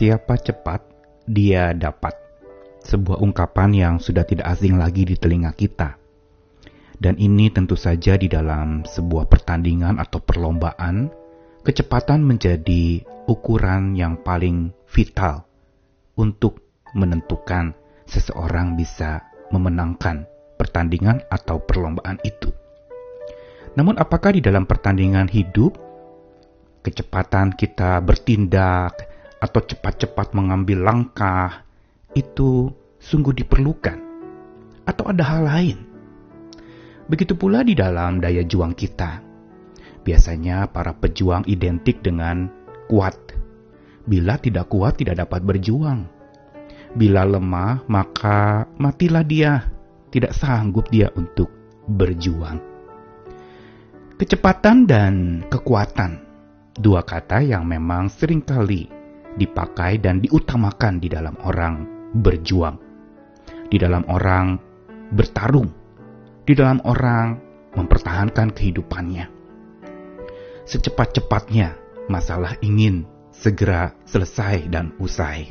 Siapa cepat, dia dapat. Sebuah ungkapan yang sudah tidak asing lagi di telinga kita. Dan ini tentu saja di dalam sebuah pertandingan atau perlombaan, kecepatan menjadi ukuran yang paling vital untuk menentukan seseorang bisa memenangkan pertandingan atau perlombaan itu. Namun apakah di dalam pertandingan hidup kecepatan kita bertindak atau cepat-cepat mengambil langkah itu sungguh diperlukan atau ada hal lain? Begitu pula di dalam daya juang kita. Biasanya para pejuang identik dengan kuat. Bila tidak kuat tidak dapat berjuang. Bila lemah maka matilah dia tidak sanggup dia untuk berjuang. Kecepatan dan kekuatan, dua kata yang memang sering kali dipakai dan diutamakan di dalam orang berjuang, di dalam orang bertarung, di dalam orang mempertahankan kehidupannya. Secepat-cepatnya, masalah ingin segera selesai dan usai.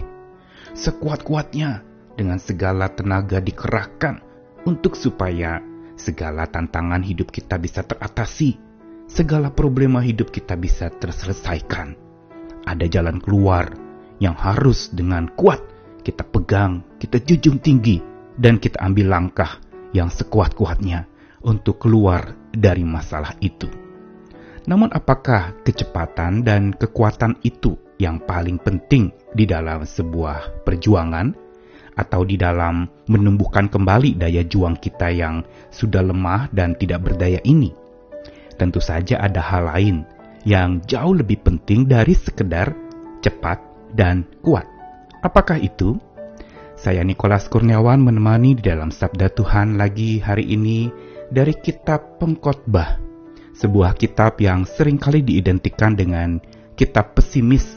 Sekuat-kuatnya, dengan segala tenaga dikerahkan untuk supaya segala tantangan hidup kita bisa teratasi, segala problema hidup kita bisa terselesaikan. Ada jalan keluar yang harus dengan kuat kita pegang, kita jujung tinggi, dan kita ambil langkah yang sekuat-kuatnya untuk keluar dari masalah itu. Namun apakah kecepatan dan kekuatan itu yang paling penting di dalam sebuah perjuangan? atau di dalam menumbuhkan kembali daya juang kita yang sudah lemah dan tidak berdaya ini. Tentu saja ada hal lain yang jauh lebih penting dari sekedar cepat dan kuat. Apakah itu? Saya Nikolas Kurniawan menemani di dalam Sabda Tuhan lagi hari ini dari kitab Pengkhotbah, sebuah kitab yang sering kali diidentikan dengan kitab pesimis,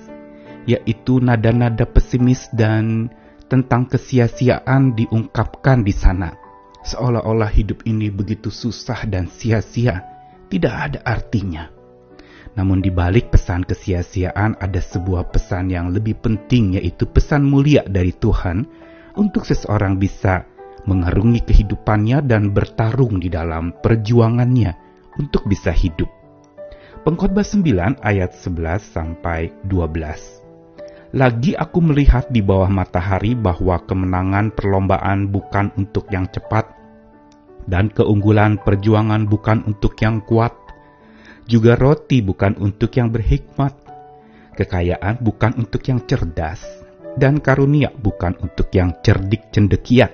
yaitu nada-nada pesimis dan tentang kesia-siaan diungkapkan di sana. Seolah-olah hidup ini begitu susah dan sia-sia, tidak ada artinya. Namun di balik pesan kesia-siaan ada sebuah pesan yang lebih penting yaitu pesan mulia dari Tuhan untuk seseorang bisa mengarungi kehidupannya dan bertarung di dalam perjuangannya untuk bisa hidup. Pengkhotbah 9 ayat 11 sampai 12. Lagi aku melihat di bawah matahari bahwa kemenangan perlombaan bukan untuk yang cepat, dan keunggulan perjuangan bukan untuk yang kuat, juga roti bukan untuk yang berhikmat, kekayaan bukan untuk yang cerdas, dan karunia bukan untuk yang cerdik cendekia,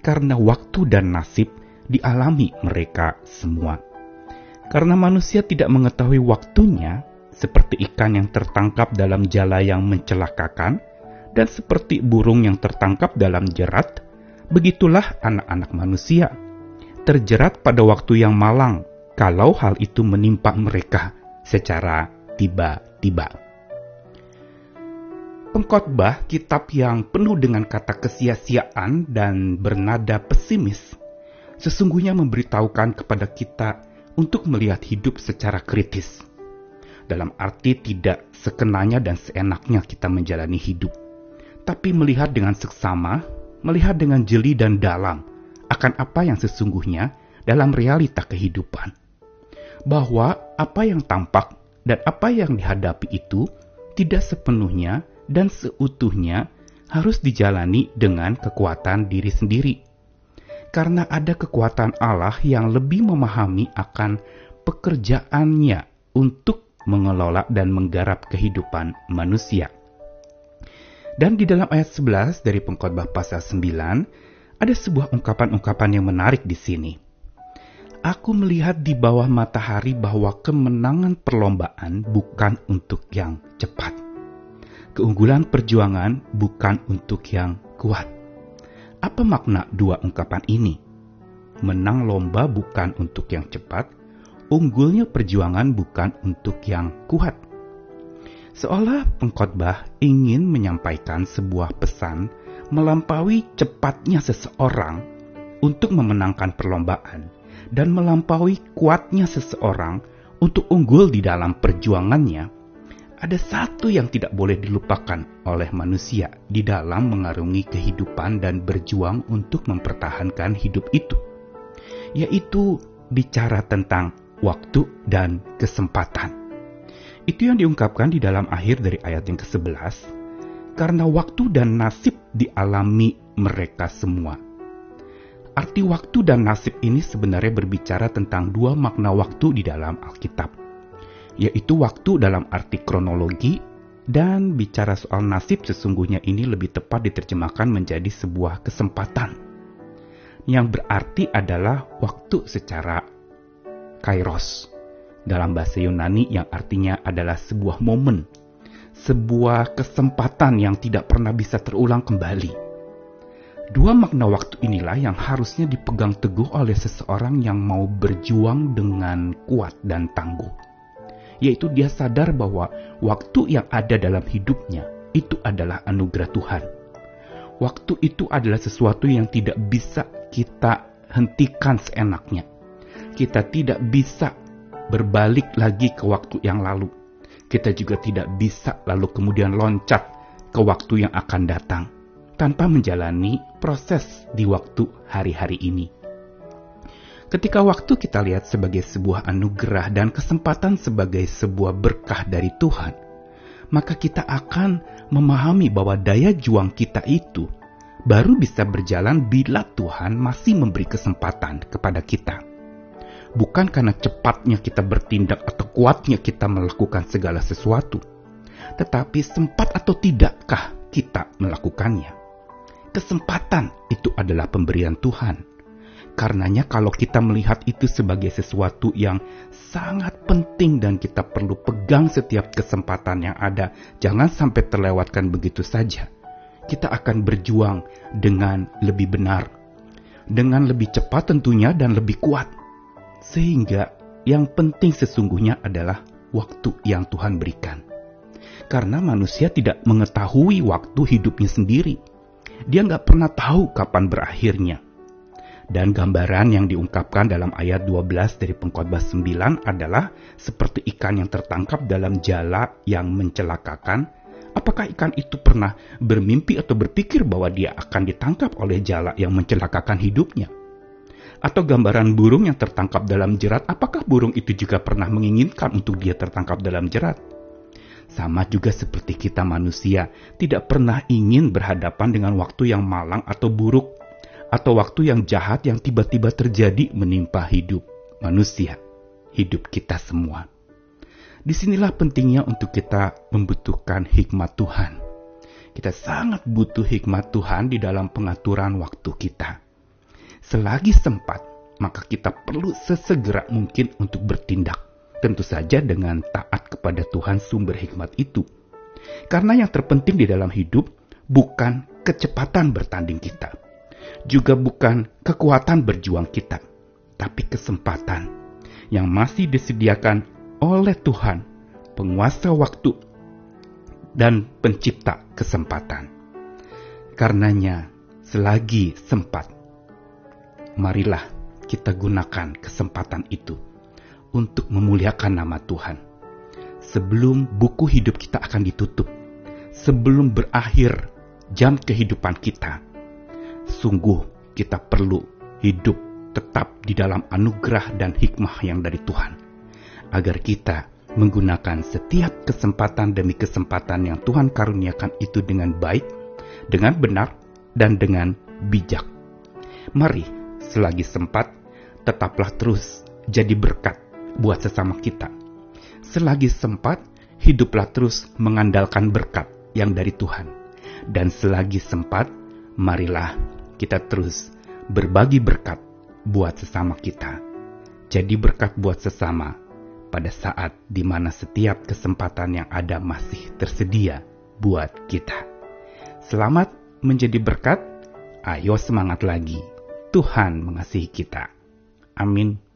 karena waktu dan nasib dialami mereka semua. Karena manusia tidak mengetahui waktunya, seperti ikan yang tertangkap dalam jala yang mencelakakan, dan seperti burung yang tertangkap dalam jerat, begitulah anak-anak manusia, terjerat pada waktu yang malang, kalau hal itu menimpa mereka secara tiba-tiba. Pengkhotbah kitab yang penuh dengan kata kesia-siaan dan bernada pesimis sesungguhnya memberitahukan kepada kita untuk melihat hidup secara kritis dalam arti tidak sekenanya dan seenaknya kita menjalani hidup, tapi melihat dengan seksama, melihat dengan jeli dan dalam akan apa yang sesungguhnya dalam realita kehidupan. Bahwa apa yang tampak dan apa yang dihadapi itu tidak sepenuhnya dan seutuhnya harus dijalani dengan kekuatan diri sendiri. Karena ada kekuatan Allah yang lebih memahami akan pekerjaannya untuk mengelola dan menggarap kehidupan manusia. Dan di dalam ayat 11 dari pengkhotbah pasal 9, ada sebuah ungkapan-ungkapan yang menarik di sini. Aku melihat di bawah matahari bahwa kemenangan perlombaan bukan untuk yang cepat. Keunggulan perjuangan bukan untuk yang kuat. Apa makna dua ungkapan ini? Menang lomba bukan untuk yang cepat, unggulnya perjuangan bukan untuk yang kuat. Seolah pengkhotbah ingin menyampaikan sebuah pesan melampaui cepatnya seseorang untuk memenangkan perlombaan dan melampaui kuatnya seseorang untuk unggul di dalam perjuangannya. ada satu yang tidak boleh dilupakan oleh manusia di dalam mengarungi kehidupan dan berjuang untuk mempertahankan hidup itu, yaitu bicara tentang waktu dan kesempatan. Itu yang diungkapkan di dalam akhir dari ayat yang ke-11, karena waktu dan nasib dialami mereka semua. Arti waktu dan nasib ini sebenarnya berbicara tentang dua makna waktu di dalam Alkitab yaitu waktu dalam arti kronologi, dan bicara soal nasib sesungguhnya ini lebih tepat diterjemahkan menjadi sebuah kesempatan, yang berarti adalah waktu secara kairos, dalam bahasa Yunani yang artinya adalah sebuah momen, sebuah kesempatan yang tidak pernah bisa terulang kembali. Dua makna waktu inilah yang harusnya dipegang teguh oleh seseorang yang mau berjuang dengan kuat dan tangguh yaitu dia sadar bahwa waktu yang ada dalam hidupnya itu adalah anugerah Tuhan. Waktu itu adalah sesuatu yang tidak bisa kita hentikan seenaknya. Kita tidak bisa berbalik lagi ke waktu yang lalu. Kita juga tidak bisa lalu kemudian loncat ke waktu yang akan datang tanpa menjalani proses di waktu hari-hari ini. Ketika waktu kita lihat sebagai sebuah anugerah dan kesempatan sebagai sebuah berkah dari Tuhan, maka kita akan memahami bahwa daya juang kita itu baru bisa berjalan bila Tuhan masih memberi kesempatan kepada kita. Bukan karena cepatnya kita bertindak atau kuatnya kita melakukan segala sesuatu, tetapi sempat atau tidakkah kita melakukannya. Kesempatan itu adalah pemberian Tuhan Karenanya kalau kita melihat itu sebagai sesuatu yang sangat penting dan kita perlu pegang setiap kesempatan yang ada, jangan sampai terlewatkan begitu saja. Kita akan berjuang dengan lebih benar, dengan lebih cepat tentunya dan lebih kuat. Sehingga yang penting sesungguhnya adalah waktu yang Tuhan berikan. Karena manusia tidak mengetahui waktu hidupnya sendiri. Dia nggak pernah tahu kapan berakhirnya dan gambaran yang diungkapkan dalam ayat 12 dari pengkhotbah 9 adalah seperti ikan yang tertangkap dalam jala yang mencelakakan. Apakah ikan itu pernah bermimpi atau berpikir bahwa dia akan ditangkap oleh jala yang mencelakakan hidupnya? Atau gambaran burung yang tertangkap dalam jerat, apakah burung itu juga pernah menginginkan untuk dia tertangkap dalam jerat? Sama juga seperti kita manusia, tidak pernah ingin berhadapan dengan waktu yang malang atau buruk atau waktu yang jahat yang tiba-tiba terjadi menimpa hidup manusia, hidup kita semua. Di sinilah pentingnya untuk kita membutuhkan hikmat Tuhan. Kita sangat butuh hikmat Tuhan di dalam pengaturan waktu kita. Selagi sempat, maka kita perlu sesegera mungkin untuk bertindak. Tentu saja dengan taat kepada Tuhan sumber hikmat itu. Karena yang terpenting di dalam hidup bukan kecepatan bertanding kita, juga bukan kekuatan berjuang kita, tapi kesempatan yang masih disediakan oleh Tuhan, penguasa waktu dan pencipta kesempatan. Karenanya, selagi sempat, marilah kita gunakan kesempatan itu untuk memuliakan nama Tuhan. Sebelum buku hidup kita akan ditutup, sebelum berakhir jam kehidupan kita, Sungguh kita perlu hidup tetap di dalam anugerah dan hikmah yang dari Tuhan. Agar kita menggunakan setiap kesempatan demi kesempatan yang Tuhan karuniakan itu dengan baik, dengan benar, dan dengan bijak. Mari, selagi sempat, tetaplah terus jadi berkat buat sesama kita. Selagi sempat, hiduplah terus mengandalkan berkat yang dari Tuhan. Dan selagi sempat, marilah kita terus berbagi berkat buat sesama kita. Jadi berkat buat sesama pada saat di mana setiap kesempatan yang ada masih tersedia buat kita. Selamat menjadi berkat. Ayo semangat lagi. Tuhan mengasihi kita. Amin.